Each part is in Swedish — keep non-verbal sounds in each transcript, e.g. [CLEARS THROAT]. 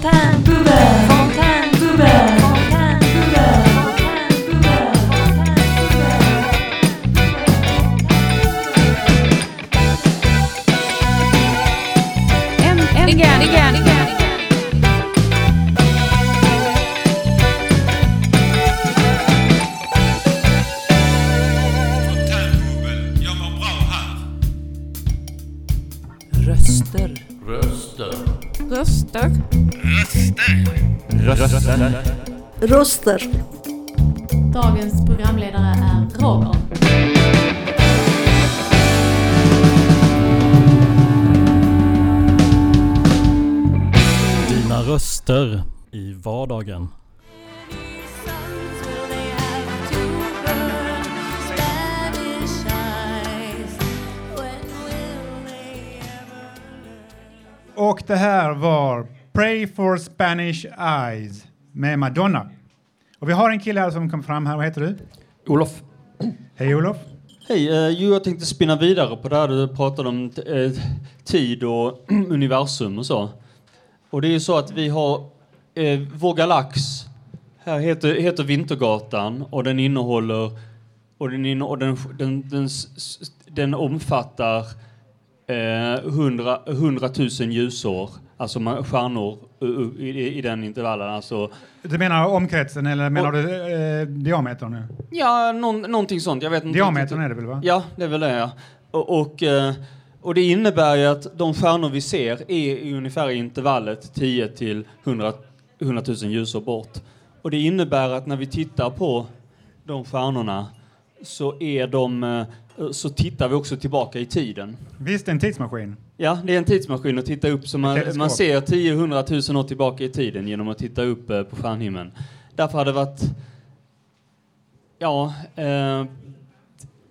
time. Röster. Dagens programledare är Roger. Dina röster i vardagen. Och det här var Pray for Spanish Eyes med Madonna. Och vi har en kille här som kom fram här. Vad heter du? Olof. Hej Olof. Hej, eh, jo, jag tänkte spinna vidare på det här du pratade om eh, tid och [CLEARS THROAT] universum och så. Och det är ju så att vi har eh, vår galax här heter, heter Vintergatan och den innehåller och den, och den, den, den, den omfattar eh, 100, 100 000 ljusår, alltså ma- stjärnor uh, i, i den intervallen. Alltså, Du menar omkretsen eller menar Och- du eh, diametern? nu? ja, någon, någonting sånt. Jag vet inte Diametern är det väl va? Ja, det är väl det ja. Och, och, eh, och det innebär ju att de stjärnor vi ser är i ungefär i intervallet 10 till 100, 100 000 ljusår bort. Och det innebär att när vi tittar på de stjärnorna så är de eh, så tittar vi också tillbaka i tiden. Visst, en tidsmaskin. Ja, det är en tidsmaskin att titta upp så man, man ser 10 100 000 år tillbaka i tiden genom att titta upp eh, på stjärnhimlen. Därför hade det varit ja, eh,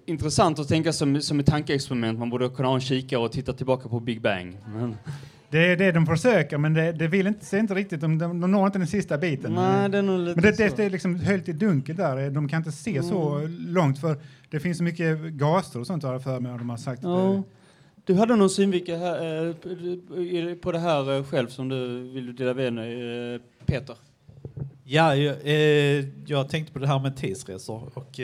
intressant att tänka som, som ett tankeexperiment. Man borde kunna ha en kikare och titta tillbaka på Big Bang. Men, Det är det de försöker, men det, det vill inte, ser inte riktigt, de, de, de når inte den sista biten. nej, det är nog lite Men det, så. det, det är liksom höljt i dunkel där. De kan inte se så Mm. långt för det finns så mycket gaser och sånt har jag för mig. De har sagt Ja. Du hade någon synvinkel här, eh, på- det här eh, själv som du vill dela med dig, eh, Peter? Ja, jag, jag tänkte på det här med tidsresor och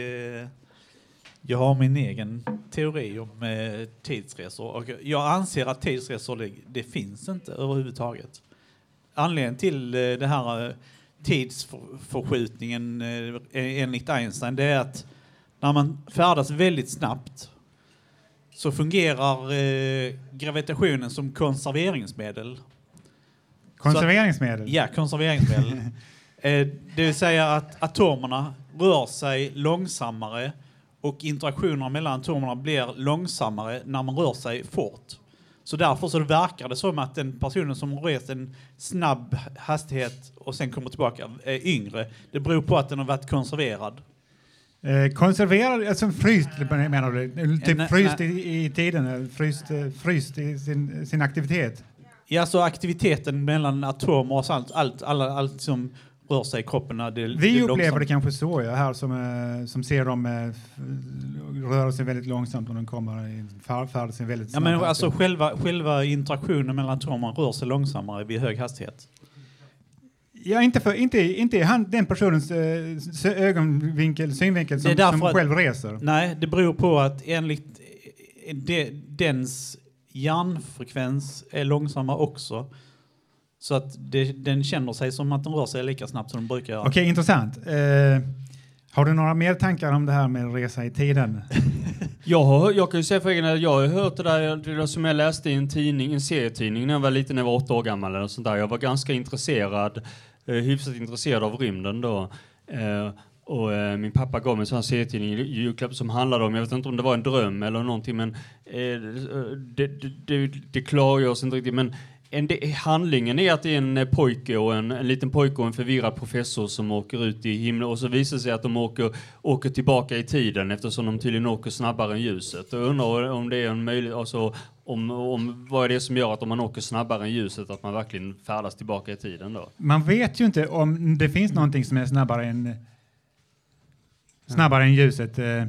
jag har min egen teori om eh, tidsresor och jag anser att tidsresor det, det finns inte överhuvudtaget. Anledningen till eh, det här eh, tidsförskjutningen eh, enligt Einstein det är att när man färdas väldigt snabbt så fungerar eh, gravitationen som konserveringsmedel. konserveringsmedel. Ja, konserveringsmedel. [LAUGHS] eh, det vill säga att atomerna rör sig långsammare och interaktioner mellan atomerna blir långsammare när man rör sig fort. Så därför så verkar det som att den personen som rest en snabb hastighet och sen kommer tillbaka är yngre. Det beror på att den har varit konserverad. Eh, konserverad, alltså fryst menar du? Typ fryst. I, i tiden, fryst, fryst i sin, sin aktivitet. Ja, så aktiviteten mellan atomer och allt, allt, alla, allt som rör sig i kroppen. Det, det Vi är upplever det kanske så, ja, här som, eh, som ser dem eh, röra sig väldigt långsamt och de kommer färdas väldigt Ja, snabb men alltså själva, själva interaktionen mellan atomerna rör sig långsammare vid hög hastighet. Ja, inte, för, inte, inte han, den personens eh, ögonvinkel, synvinkel som, Det som att- själv reser. Nej, det beror på att enligt eh, de, dens hjärnfrekvens är långsammare också. Så att det, den känner sig som att den rör sig lika snabbt som den brukar göra. Okej, intressant. Eh, har du några mer tankar om det här med resa i tiden? [LAUGHS] Jag, har, jag kan ju säga för egen del, jag har hört det där, det där som jag läste i en tidning, en serietidning när jag var liten, när jag var åtta år gammal eller sånt där. Jag var ganska intresserad, eh, hyfsat intresserad av rymden då. Eh, och eh, min pappa gav mig en sån här serietidning i julklapp som handlade om, jag vet inte om det var en dröm eller någonting, men eh, det, det, det, det klargörs inte riktigt. Men en, de, handlingen är att det är en eh, pojke och en, en liten pojke och en förvirrad professor som åker ut i himlen och så visar det sig att de åker, åker tillbaka i tiden eftersom de tydligen åker snabbare än ljuset. Jag undrar om det är en möjlighet, alltså om, om vad är det som gör att om man åker snabbare än ljuset att man verkligen färdas tillbaka i tiden då? Man vet ju inte om det finns någonting som är snabbare än, snabbare än ljuset. Eh,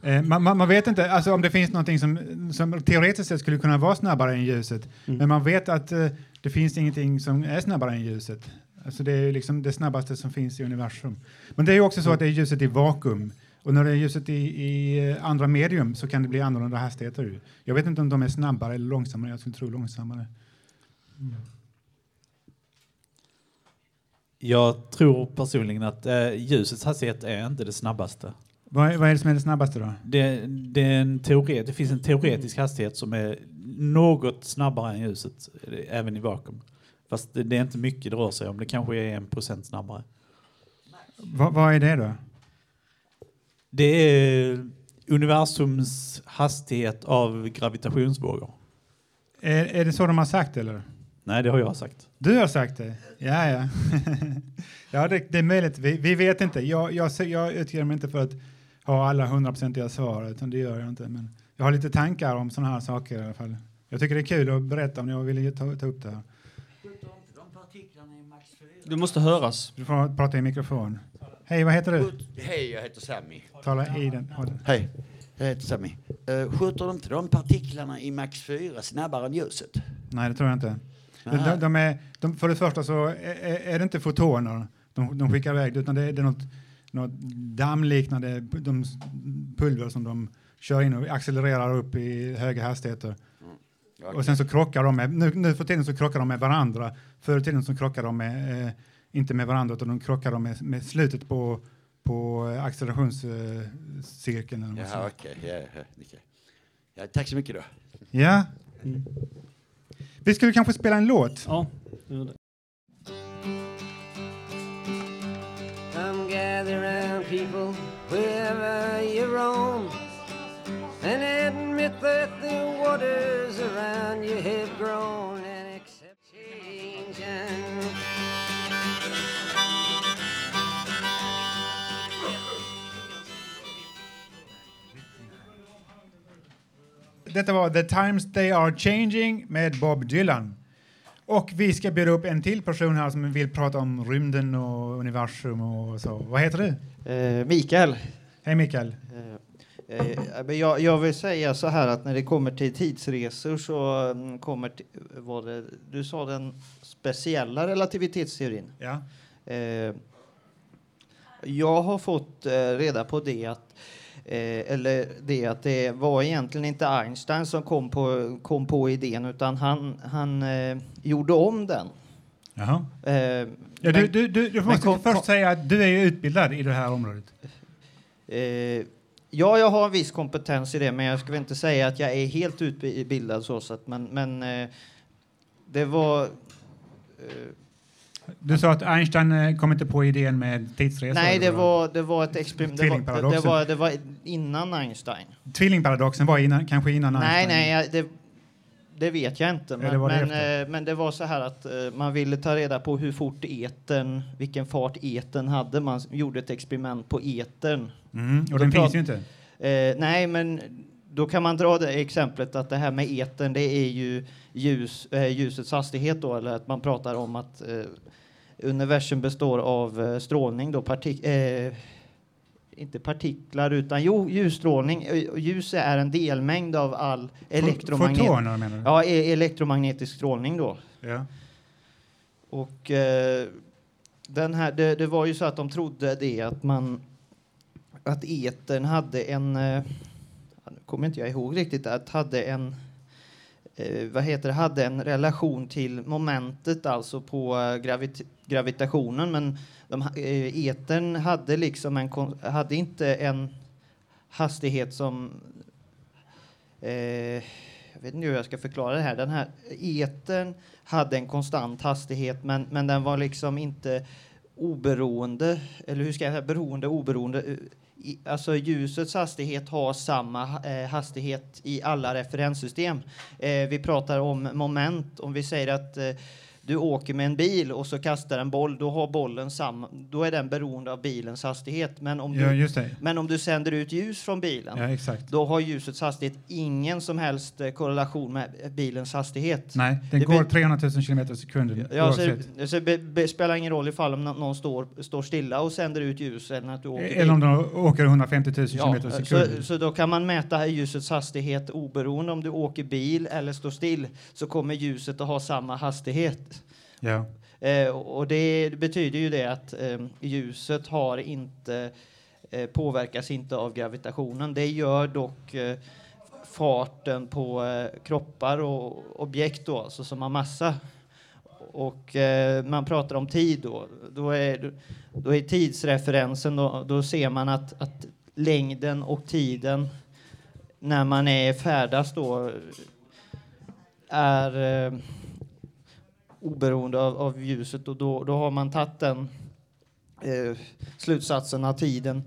man, man, man vet inte alltså, om det finns någonting som, som teoretiskt sett skulle kunna vara snabbare än ljuset. Mm. Men man vet att eh, det finns ingenting som är snabbare än ljuset. Alltså det är liksom det snabbaste som finns i universum. Men det är ju också så att det är ljuset i vakuum. Och när det är ljuset i, i eh, andra medium så kan det bli annorlunda hastigheter. Jag vet inte om de är snabbare eller långsammare. Jag skulle tro långsammare. Jag tror personligen att eh, ljusets hastighet är inte det snabbaste. Vad, är- vad är det som är det snabbaste då? Det, det, är en teoret, det finns en teoretisk hastighet som är något snabbare än ljuset, även i vakuum. Fast det, det är inte mycket det rör sig om, det kanske är en procent snabbare. Va, vad är det då? Det är universums hastighet av gravitationsvågor. Är, är det så de har sagt eller? Nej, det har jag sagt. Du har sagt det? Ja, ja. [LAUGHS] ja, det, det är möjligt. Vi, vi vet inte. Jag, jag, jag utger mig inte för att ha alla hundraprocentiga svar, utan det gör jag inte. Men jag har lite tankar om sådana här saker i alla fall. Jag tycker det är kul att berätta om jag vill ta, ta upp det här. Du måste höras. Du får prata i mikrofon. Hej, vad heter du? Hej, jag heter Sammy. Tala i den. Hej, jag heter Sammy. Uh, skjuter de inte de partiklarna i max 4 snabbare än ljuset? Nej, det tror jag inte. De, de, de är, de, för det första så är, är det inte fotoner de, de skickar iväg, utan det är, det är något, något dammliknande de, pulver som de kör in och accelererar upp i höga hastigheter. Och sen så krockar de med, nu, nu för tiden så krockar de med varandra. Förr i tiden så krockar de med, eh, inte med varandra utan de krockar de med, med slutet på, på eh, accelerationscirkeln. man Jaha, säger. okej. Ja, ja, tack så mycket då. Ja. Vi skulle kanske spela en låt. Ja, det. Come gather round people wherever you roam and admit that the waters around you have grown and accept change. Detta var The Times They Are Changing med Bob Dylan. Och vi ska bjuda upp en till person här som vill prata om rymden och universum och så. Vad heter du? Eh, Mikael. Hej Mikael. Eh, eh, jag, jag vill säga så här att när det kommer till tidsresor så mm, kommer var det, du sa den speciella relativitetsteorin. Ja. Eh, jag har fått eh, reda på det att eh, eller det att det var egentligen inte Einstein som kom på, kom på idén utan han, han eh, gjorde om den. Jaha. Eh, Ja, men- du, du, du, du måste kom- först kom- säga att du är utbildad i det här området. Eh, ja, jag har en viss kompetens i det, men jag väl inte säga att jag är helt utbildad så. att, men men eh, det var... Du sa att Einstein eh, kom inte på idén med tidsresor. nej, det var, det var ett experiment. Det var, det, var, det var innan Einstein. Tvillingparadoxen var innan, kanske innan Nej, Einstein. nej, jag- det, det vet jag inte. Men, men, eh, men det var så här att eh, man ville ta reda på hur fort eten, vilken fart eten hade. Man gjorde ett experiment på eten. Mm, och Då den finns ju inte. Eh, nej, men då kan man dra det exemplet att det här med eten, det är ju ljus, eh, ljusets hastighet då, eller att man pratar om att eh, universum består av eh, strålning då, partik eh, inte partiklar utan jo, ljusstrålning. Eh, Ljus är en delmängd av all elektromagnet Fotoner menar du? ja, e- elektromagnetisk strålning då. Ja. Och eh, den här, det, det var ju så att de trodde det att man att etern hade en nu kommer inte jag ihåg riktigt att hade en eh, vad heter det, hade en relation till momentet alltså på eh, gravit gravitationen men de, eh, etern hade liksom en hade inte en hastighet som eh, jag vet inte hur jag ska förklara det här. Den här etern hade en konstant hastighet men, men den var liksom inte oberoende, eller hur ska jag säga, beroende, oberoende. Eh, i, alltså ljusets hastighet har samma eh, hastighet i alla referenssystem. Eh, vi pratar om moment, om vi säger att eh, du åker med en bil och så kastar en boll, då har bollen samma, då är den beroende av bilens hastighet. Men om, Ja, du, men om du sänder ut ljus från bilen, Ja, då har ljusets hastighet ingen som helst eh, korrelation med bilens hastighet. Nej, den Det går be- 300 000 kilometer i sekunden Ja, så, så det be, be, spelar ingen roll ifall om nå- någon står, står stilla och sänder ut ljus eller att du åker Eller om de åker 150 000 Ja, kilometer i så, sekunden. så då kan man mäta ljusets hastighet oberoende om du åker bil eller står still så kommer ljuset att ha samma hastighet. Ja. Eh, och det betyder ju det att eh, ljuset har inte eh, påverkas inte av gravitationen. Det gör dock eh, farten på eh, kroppar och objekt då, alltså som har massa. Och eh, man pratar om tid då. Då är, då är tidsreferensen, då, då ser man att, att längden och tiden när man är färdas då är eh, oberoende av, av ljuset och då, då har man tagit den eh, slutsatsen att tiden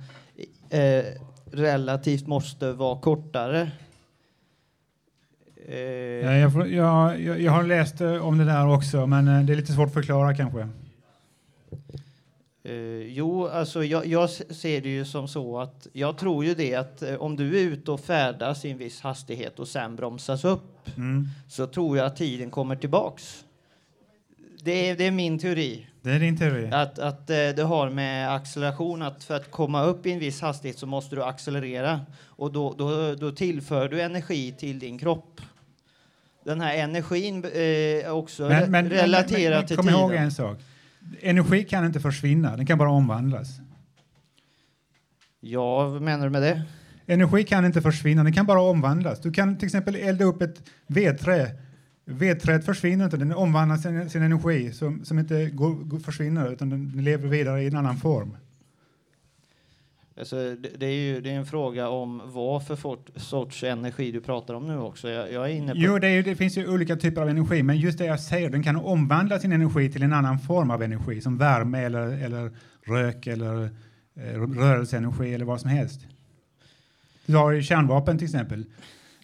eh, relativt måste vara kortare. Eh, Ja, jag, får- jag, jag, jag har läst eh, om det där också, men eh, det är lite svårt att förklara kanske. Eh, jo, alltså jag, jag ser det ju som så att jag tror ju det att eh, om du är ute och färdas i en viss hastighet och sen bromsas upp Mm. så tror jag att tiden kommer tillbaks. Det är, det är min teori. Det är din teori. Att, att eh, det har med acceleration, att för att komma upp i en viss hastighet så måste du accelerera och då, då, då tillför du energi till din kropp. Den här energin eh, är också re- relaterad till kom tiden. ihåg en sak. Energi kan inte försvinna, den kan bara omvandlas. Ja, vad menar du med det? Energi kan inte försvinna, den kan bara omvandlas. Du kan till exempel elda upp ett vedträ. Vedträet försvinner inte, den omvandlar sin, sin energi som, som inte går, försvinner utan den lever vidare i en annan form. Alltså, det, det är ju det är en fråga om vad för fort, sorts energi du pratar om nu också. Jag, jag är inne på... Jo, det, är, det finns ju olika typer av energi, men just det jag säger, den kan omvandla sin energi till en annan form av energi, som värme eller, eller rök eller eh, rörelseenergi eller vad som helst. Du har ju kärnvapen till exempel.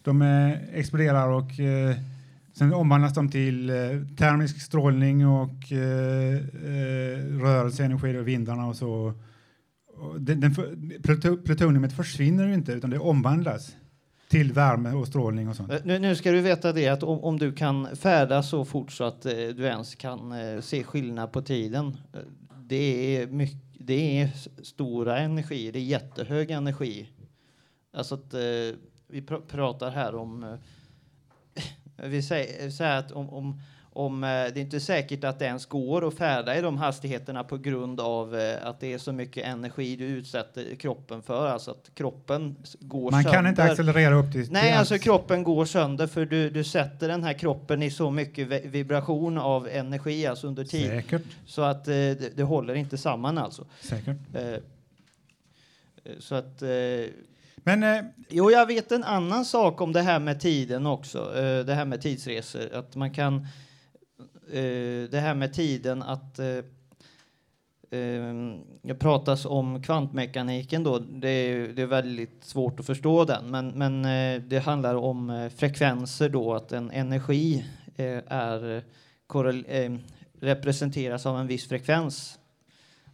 De eh, exploderar och eh, sen omvandlas de till eh, termisk strålning och eh, eh, rörelseenergi och vindarna och så. Och den, den, plutoniumet försvinner ju inte utan det omvandlas till värme och strålning och sånt. Eh, nu, nu ska du veta det att om, om du kan färdas så fort så att eh, du ens kan eh, se skillnad på tiden. Eh, det är mycket, det är stora energier, det är jättehög energi. Alltså att eh, vi pr pratar här om eh, vi säger, säger att om, om, om eh, det är inte säkert att det ens går att färda i de hastigheterna på grund av eh, att det är så mycket energi du utsätter kroppen för, alltså att kroppen går Man sönder. kan inte accelerera upp till... Nej, till alltså allt. kroppen går sönder för du, du sätter den här kroppen i så mycket vi- vibration av energi alltså under tid. Säkert. Så att eh, det, det håller inte samman alltså. Säkert. Så att... Men eh, jo, jag vet en annan sak om det här med tiden också. Eh, det här med tidsresor. Att man kan... Eh, det här med tiden att... Eh, eh, det pratas om kvantmekaniken då. Det är, det är väldigt svårt att förstå den. Men, men eh, det handlar om eh, frekvenser då. Att en energi eh, är korrel- eh, representeras av en viss frekvens.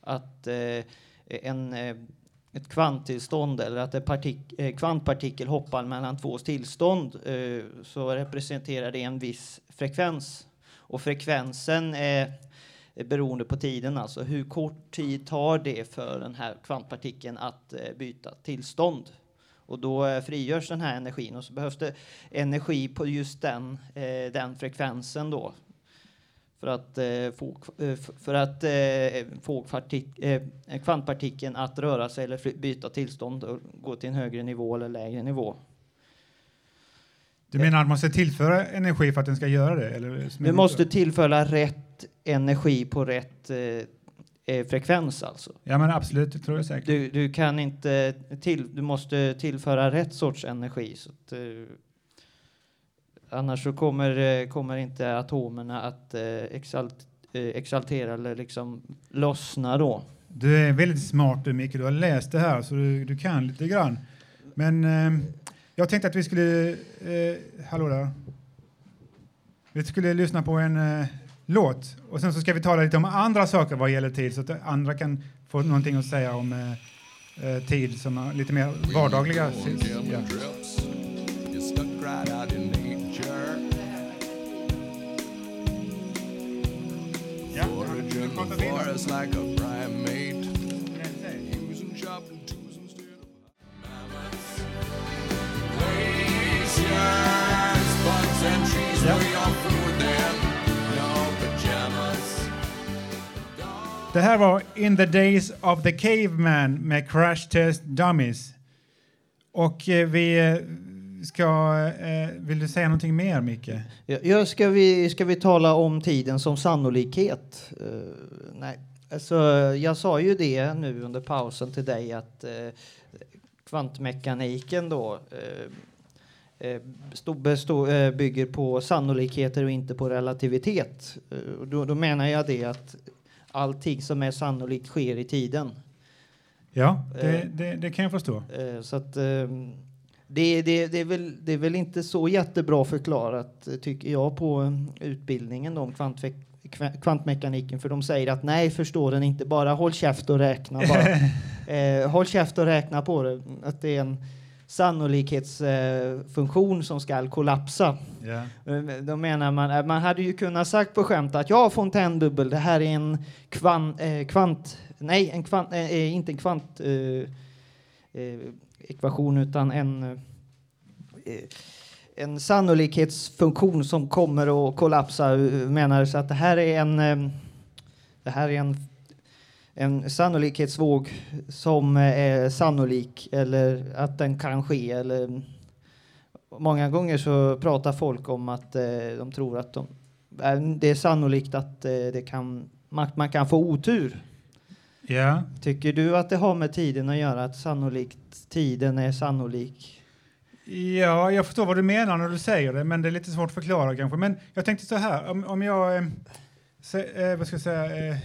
Att eh, en, eh, ett kvanttillstånd eller att en partik- eh, kvantpartikel hoppar mellan två tillstånd eh, så representerar det en viss frekvens. Och frekvensen är beroende på tiden, alltså hur kort tid tar det för den här kvantpartikeln att eh, byta tillstånd? Och då frigörs den här energin och så behövs det energi på just den, den frekvensen då. För att eh, få, eh, för att eh, få kvantpartikeln att röra sig eller byta tillstånd och gå till en högre nivå eller lägre nivå. du menar att man måste tillföra energi för att den ska göra det? Eller, Du måste tillföra rätt energi på rätt eh, frekvens alltså. Ja, men absolut, det tror jag säkert. Du, du kan inte till, du måste tillföra rätt sorts energi. Så att, annars så kommer, eh, kommer inte atomerna att eh, exalt, eh, exaltera eller liksom lossna då. Du är väldigt smart du Micke, du har läst det här så du, du kan lite grann. Men eh, jag tänkte att vi skulle, eh, hallå där. Vi skulle lyssna på en, eh, låt. Och sen så ska vi tala lite om andra saker vad gäller tid så att andra kan få någonting att säga om eh, tid som är lite mer vardagliga. Ja. Ja, the forest like a primate. Det här var In the Days of the Caveman med Crash Test Dummies. Och vi, ska... Eh, vill du säga någonting mer, Micke? Ja, ska, vi, ska vi tala om tiden som sannolikhet? Eh, nej. Alltså, jag sa ju det nu under pausen till dig att uh, kvantmekaniken då eh, eh, stå, bestå, eh, bygger på sannolikheter och inte på relativitet. Eh, och då, då menar jag det att allting som är sannolikt sker i tiden. Ja, det, Eh. det, det kan jag förstå. Eh, Så att, ehm, det, det, det, är väl, det är väl inte så jättebra förklarat, eh, tycker jag, på eh, utbildningen om kvantfe- kva- kvantmekaniken. För de säger att nej, förstår den inte, bara håll käft och räkna. Bara. [LAUGHS] eh, håll käft och räkna på det. Att det är en sannolikhetsfunktion som ska kollapsa. Eh, Då menar man, eh, man hade ju kunnat sagt på skämt att ja, fontänbubbel, det här är en kvan, eh, kvant, nej, en kvant, eh, eh, inte en kvant eh, eh, ekvation utan en, eh, en sannolikhetsfunktion som kommer att kollapsa. Menar så att det här är en, eh, det här är en en sannolikhetsvåg som är sannolik eller att den kan ske eller Många gånger så pratar folk om att eh, de tror att de, det är sannolikt att eh, det kan, man, man kan få otur. Ja. Tycker du att det har med tiden att göra, att sannolikt tiden är sannolik? Ja, jag förstår vad du menar när du säger det, men det är lite svårt att förklara kanske. Men jag tänkte så här, om, om jag... Eh, se, eh, vad ska jag säga? Eh,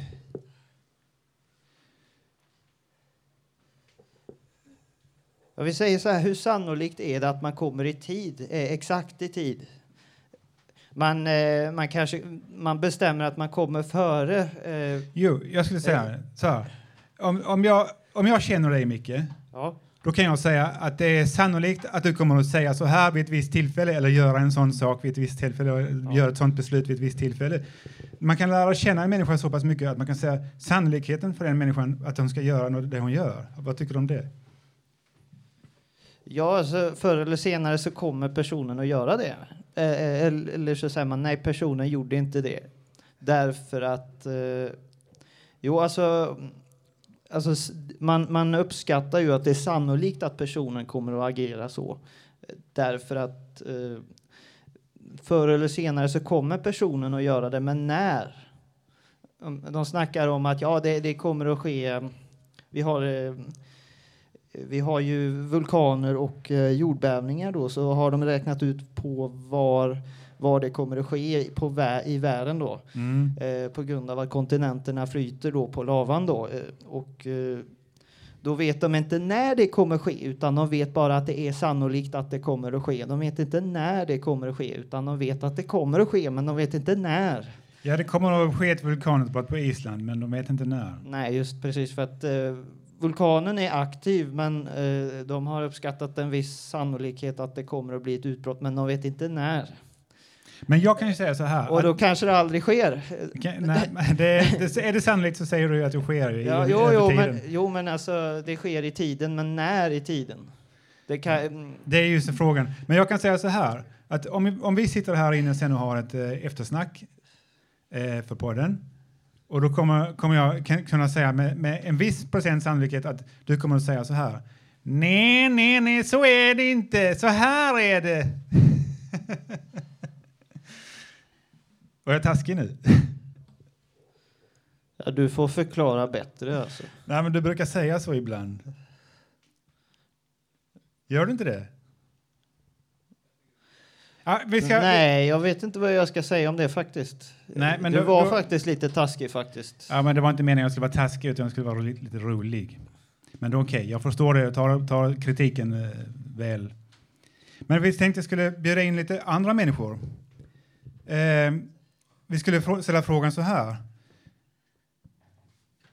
Jag vill säga så här, hur sannolikt är det att man kommer i tid, eh, exakt i tid? Man, eh, man kanske man bestämmer att man kommer före. Eh, jo, jag skulle säga så här. Om, om, jag, om jag känner dig, Micke, ja. då kan jag säga att det är sannolikt att du kommer att säga så här vid ett visst tillfälle eller göra en sån sak vid ett visst tillfälle och göra ett sånt beslut vid ett visst tillfälle. Man kan lära känna en människa så pass mycket att man kan säga sannolikheten för den människan att hon ska göra något- det hon gör. Vad tycker du om det? Ja, alltså, förr eller senare så kommer personen att göra det. Eh, eller, eller så säger man nej, personen gjorde inte det. Därför att... Eh, jo, alltså alltså man, man uppskattar ju att det är sannolikt att personen kommer att agera så. Därför att eh, förr eller senare så kommer personen att göra det, men när? De snackar om att ja, det, det kommer att ske. Eh, vi har eh, vi har ju vulkaner och eh, jordbävningar då, så har de räknat ut på var, var det kommer att ske på vä- i världen då. Mm. Eh, på grund av att kontinenterna flyter då på lavan då. Eh, och eh, då vet de inte när det kommer ske, utan de vet bara att det är sannolikt att det kommer att ske. De vet inte när det kommer att ske, utan de vet att det kommer att ske, men de vet inte när. Ja, det kommer att ske ett vulkanutbrott på Island, men de vet inte när. Nej, just precis för att eh, vulkanen är aktiv, men eh, de har uppskattat en viss sannolikhet att det kommer att bli ett utbrott, men de vet inte när. Men jag kan ju säga så här. Och då att- kanske det aldrig sker. Kan- nej, det, det, är det sannolikt så säger du att det sker i, Ja, jo, jo, tiden. men, jo, men alltså det sker i tiden, men när i tiden? Det kan, mm, Det är just frågan. Men jag kan säga så här, att om, om vi sitter här inne sen och har ett eh, eftersnack eh, för podden och då kommer, kommer jag kan, kunna säga med, med en viss procent sannolikhet att du kommer att säga så här. Nej, nej, nej, så är det inte. Så här är det. [LAUGHS] Var jag taskig nu? ja, du får förklara bättre alltså. Nej, men du brukar säga så ibland. Gör du inte det? Ja, ska, Nej, jag vet inte vad jag ska säga om det faktiskt. Nej, men du då- var då- faktiskt lite taskig faktiskt. Ja, men det var inte meningen att jag skulle vara taskig utan jag skulle vara lite, lite rolig. Men det är okej, jag förstår det. Jag tar, tar kritiken eh, väl. Men vi tänkte jag skulle bjuda in lite andra människor. Eh, vi skulle ställa frågan så här.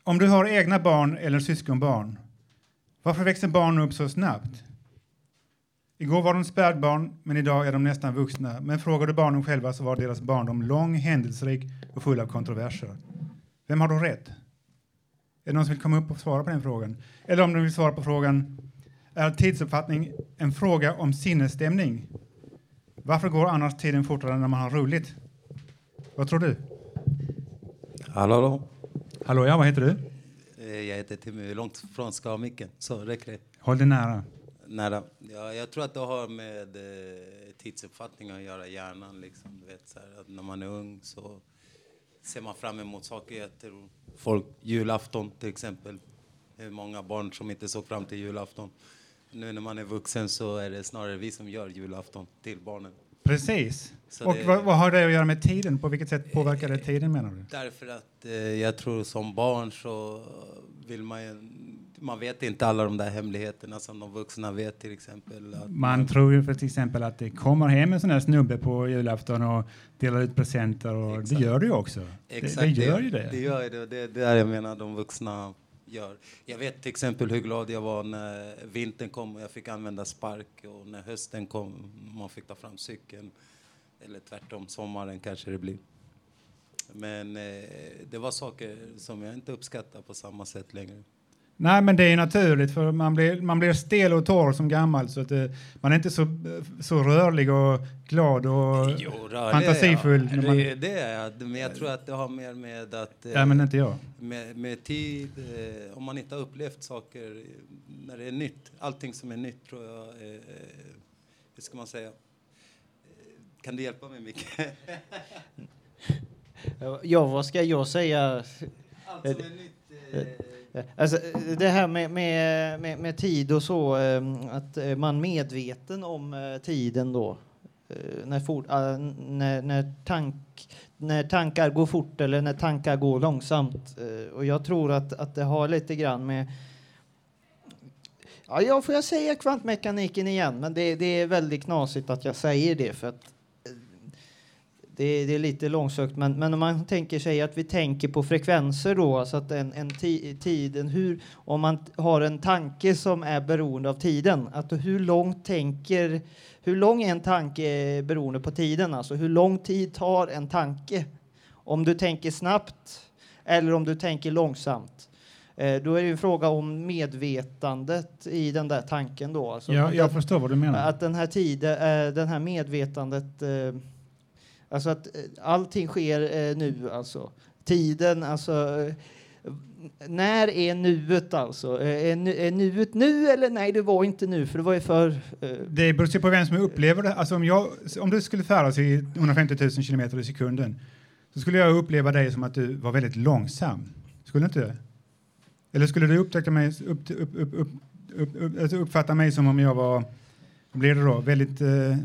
Om du har egna barn eller syskonbarn, varför växer barn upp så snabbt? Igår var de spädbarn, men idag är de nästan vuxna. Men frågar du barnen själva så var deras barndom lång, händelserik och full av kontroverser. Vem har då rätt? Är det någon som vill komma upp och svara på den frågan? Eller om du vill svara på frågan, är tidsuppfattning en fråga om sinnesstämning? Varför går annars tiden fortare när man har roligt? Vad tror du? Hallå, hallå. Hallå, ja, vad heter du? Eh, Jag heter Timmy, långt från ska ha micken. Så räcker det. Håll dig nära. Nära. Ja, jag tror att det har med eh, tidsuppfattning att göra, hjärnan. Liksom. Du vet, så här, att när man är ung så ser man fram emot saker. Jag tror folk, julafton till exempel. Hur många barn som inte såg fram till julafton. Nu när man är vuxen så är det snarare vi som gör julafton till barnen. Precis. Så Och det- vad, vad har det att göra med tiden? På vilket sätt påverkar det tiden menar du? Därför att eh, jag tror som barn så vill man ju, man vet inte alla de där hemligheterna som de vuxna vet till exempel. Att Man tror ju för till exempel att det kommer hem en sån här snubbe på julafton och delar ut presenter och det gör det ju också. Exakt, det, det gör ju det. Det gör det. Det är det jag menar de vuxna gör. Jag vet till exempel hur glad jag var när vintern kom och jag fick använda spark och när hösten kom och man fick ta fram cykeln. Eller tvärtom, sommaren kanske det blir. Men eh, det var saker som jag inte uppskattar på samma sätt längre. Nej, men det är naturligt för man blir, man blir stel och torr som gammal så att det, man är inte så, så rörlig och glad och Jo, rörlig fantasifull. är jag. när man, Det, det är jag. Men jag tror att det har mer med att... eh, Ja, men inte jag. Med, med tid, eh, om man inte har upplevt saker eh, när det är nytt. Allting som är nytt tror jag, eh, eh, hur ska man säga? Kan du hjälpa mig Micke? [LAUGHS] Ja, vad ska jag säga? Allt som är nytt. Eh, Alltså, det här med, med, med, med tid och så, eh, att eh, man medveten om eh, tiden då. När, fort, ah, när, när, tank, när tankar går fort eller när tankar går långsamt. Och jag tror att, att det har lite grann med Ja, jag får jag säga kvantmekaniken igen, men det, det är väldigt knasigt att jag säger det för att det, det är lite långsökt, men, men om man tänker sig att vi tänker på frekvenser då, alltså att en, en ti, tiden, hur, om man har en tanke som är beroende av tiden, att hur långt tänker, hur lång är en tanke beroende på tiden, alltså hur lång tid tar en tanke? Om du tänker snabbt eller om du tänker långsamt. Eh, då är det en fråga om medvetandet i den där tanken då. Alltså Ja, jag att- förstår vad du menar. Att den här tiden, eh, den här medvetandet, eh, alltså att eh, allting sker eh, nu alltså. Tiden, alltså eh, när är nuet alltså? Eh, är, nu, är nuet nu eller nej, det var inte nu för det var ju för... eh, Det beror på vem som upplever det. Alltså om, jag, om du skulle färdas i 150 000 kilometer i sekunden så skulle jag uppleva dig som att du var väldigt långsam. Skulle inte det? Eller skulle du upptäcka mig, upp, upp, upp, upp, upp, upp, alltså uppfatta mig som om jag var, vad blir det då, väldigt eh,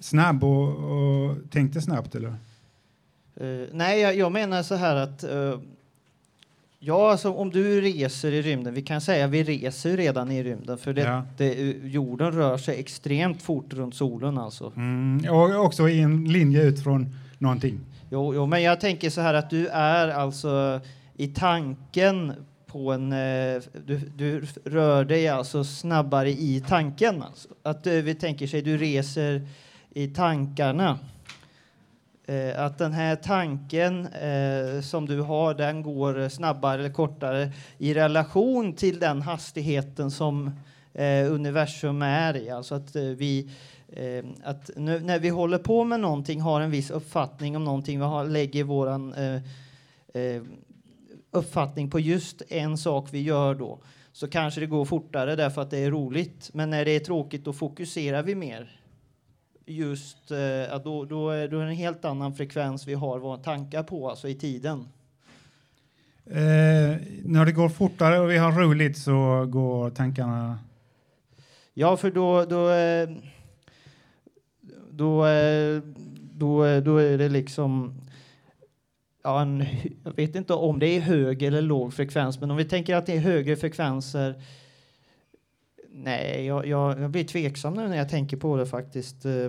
snabb och, och tänkte snabbt eller? Eh, nej, jag, jag menar så här att eh, ja, alltså, om du reser i rymden, vi kan säga vi reser redan i rymden för det, Ja. det, jorden rör sig extremt fort runt solen alltså. Mm, och också i en linje ut från någonting. Jo, jo, men jag tänker så här att du är alltså i tanken på en... eh, Du, du rör dig alltså snabbare i tanken. Alltså. Att eh, vi tänker sig du reser i tankarna. Eh, Att den här tanken eh, som du har, den går snabbare eller kortare i relation till den hastigheten som eh, universum är i. Alltså att eh, vi eh, att nu, när vi håller på med någonting, har en viss uppfattning om någonting, vi har, lägger våran eh, eh, uppfattning på just en sak vi gör då, så kanske det går fortare därför att det är roligt. Men när det är tråkigt, då fokuserar vi mer. Just, eh, att då, då, är, då är det en helt annan frekvens vi har våra tankar på, alltså i tiden. Eh, när det går fortare och vi har roligt så går tankarna... Ja, för då, då, eh, då, eh, då, då är det liksom ja, en, jag vet inte om det är hög eller låg frekvens, men om vi tänker att det är högre frekvenser. Nej, jag, jag, jag blir tveksam nu när jag tänker på det faktiskt. Eh,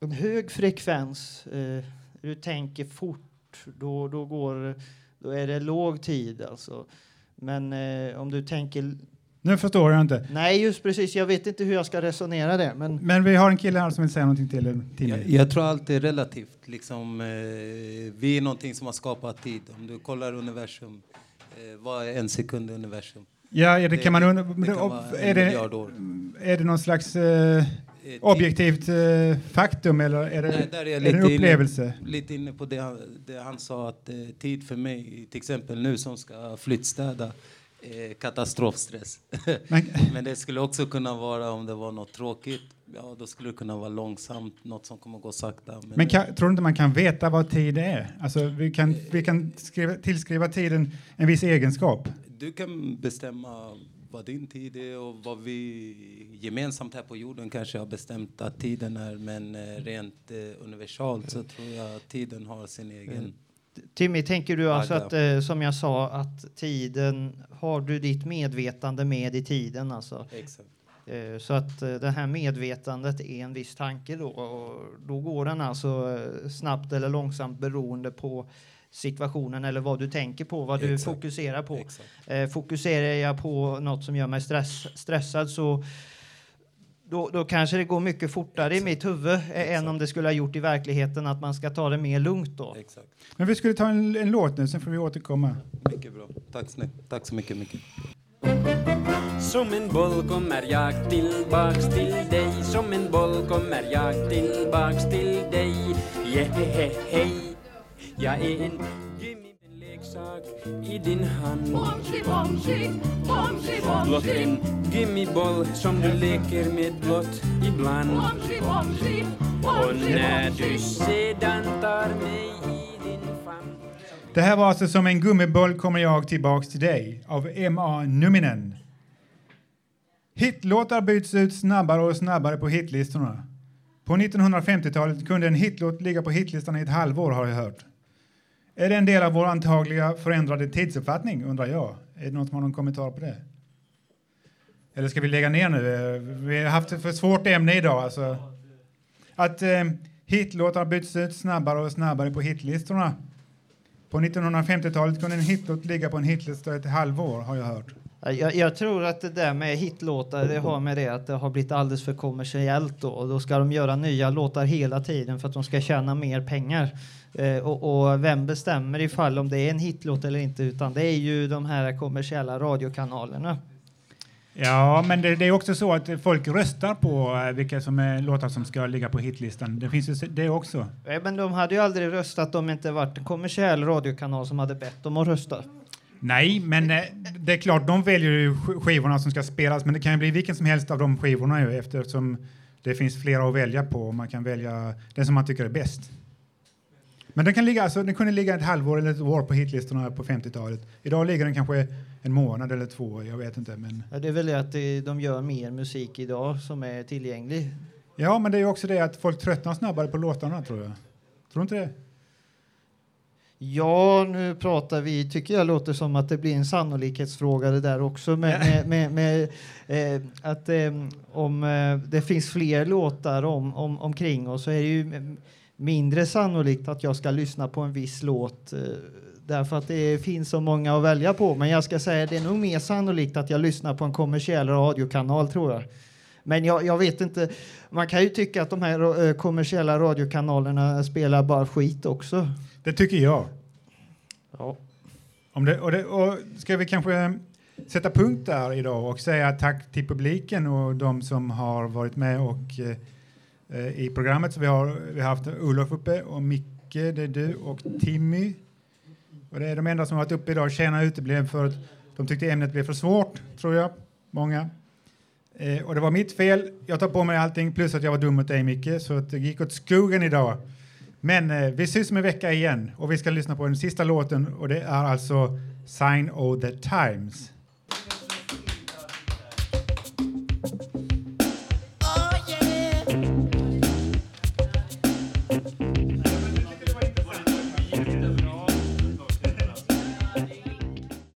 En hög frekvens, eh, du tänker fort Då, då, går, då är det låg tid alltså. Men eh, om du tänker... Nu förstår jag inte. Nej, just precis. Jag vet inte hur jag ska resonera det. Men Men vi har en kille här som vill säga någonting till, till Jag, jag tror allt är relativt. Liksom, eh, vi är någonting som har skapat tid. Om du kollar universum, eh, vad är en sekund i universum? Ja, är det, kan man undra, det kan vara är, det, är det någon slags eh, objektivt eh, faktum eller är det, Nej, är, är det en upplevelse? Inne, lite inne på det han, det han sa att eh, tid för mig, till exempel nu som ska flyttstäda, eh, katastrofstress. [LAUGHS] Men- Men det skulle också kunna vara om det var något tråkigt, ja då skulle det kunna vara långsamt, något som kommer gå sakta. Men, Men kan, tror du inte man kan veta vad tid är? Alltså, vi kan, vi kan skriva, tillskriva tiden en viss egenskap. Du kan bestämma vad din tid är och vad vi gemensamt här på jorden kanske har bestämt att tiden är. Men eh, rent eh, universalt så tror jag att tiden har sin egen... Timmy, tänker du alltså att, eh, som jag sa, att tiden, har du ditt medvetande med i tiden alltså? Exakt. Eh, Så att eh, det här medvetandet är en viss tanke då och då går den alltså snabbt eller långsamt beroende på situationen eller vad du tänker på, vad du Exakt. fokuserar på. Exakt. Eh, Fokuserar jag på något som gör mig stress, stressad så då, då kanske det går mycket fortare i mitt huvud eh, än om det skulle ha gjort i verkligheten att man ska ta det mer lugnt då. Exakt. Men vi skulle ta en, en låt nu, sen får vi återkomma. Mycket bra. Tack, Tack så mycket, Micke. Som en boll kommer jag tillbaks till dig Som en boll kommer jag tillbaks till dig Yeah, hej Jag är en gymmileksak i din hand Blott en gummiboll som du leker med blott ibland Och när du sedan tar mig i din famn Det här var alltså Som en gummiboll kommer jag tillbaks till dig av M.A. Numinen. Hitlåtar byts ut snabbare och snabbare på hitlistorna. På 1950-talet kunde en hitlåt ligga på hitlistan i ett halvår har jag hört. Är det en del av vår antagliga förändrade tidsuppfattning undrar jag. Är det någon som har någon kommentar på det? Eller ska vi lägga ner nu? Vi har haft ett för svårt ämne idag. Alltså. Att eh, hitlåtar byts ut snabbare och snabbare på hitlistorna. På 1950-talet kunde en hitlåt ligga på en hitlista ett halvår har jag hört. Jag, jag tror att det där med hitlåtar det har med det att det har blivit alldeles för kommersiellt då. Och då ska de göra nya låtar hela tiden för att de ska tjäna mer pengar. Eh, och, och vem bestämmer ifall om det är en hitlåt eller inte utan det är ju de här kommersiella radiokanalerna. Ja, men det, det är också så att folk röstar på eh, vilka som är låtar som ska ligga på hitlistan. Det finns ju det också. Eh, Men de hade ju aldrig röstat om det inte varit en kommersiell radiokanal som hade bett dem att rösta. Nej, men eh, det är klart, de väljer ju sk- skivorna som ska spelas, men det kan ju bli vilken som helst av de skivorna ju, eftersom det finns flera att välja på och man kan välja den som man tycker är bäst. Men den, kan ligga, alltså, den kunde ligga ett halvår eller ett år på hitlistorna på 50-talet. Idag ligger den kanske en månad eller två, jag vet inte. Men... Ja, det är väl det att de gör mer musik idag som är tillgänglig. Ja, men det är också det att folk tröttnar snabbare på låtarna, tror jag. Tror du inte det? Ja, nu pratar vi, tycker jag låter som att det blir en sannolikhetsfråga det där också med, med, med, med eh, att eh, om eh, det finns fler låtar om, om, omkring oss så är det ju mindre sannolikt att jag ska lyssna på en viss låt eh, därför att det finns så många att välja på. Men jag ska säga det är nog mer sannolikt att jag lyssnar på en kommersiell radiokanal tror jag. Men jag, jag vet inte, man kan ju tycka att de här eh, kommersiella radiokanalerna spelar bara skit också. Det tycker jag. Ja. Om det, och det, och ska vi kanske sätta punkt där idag och säga tack till publiken och de som har varit med och eh, eh, i programmet. Så vi har, vi har haft Olof uppe och Micke, det är du och Timmy. Och det är de enda som har varit uppe idag. Tjena uteblev för att de tyckte ämnet blev för svårt, tror jag. Många. Eh, och det var mitt fel. Jag tar på mig allting plus att jag var dum mot dig Micke så att det gick åt skogen idag. Men eh, vi syns om en vecka igen och vi ska lyssna på den sista låten och det är alltså Sign of the Times.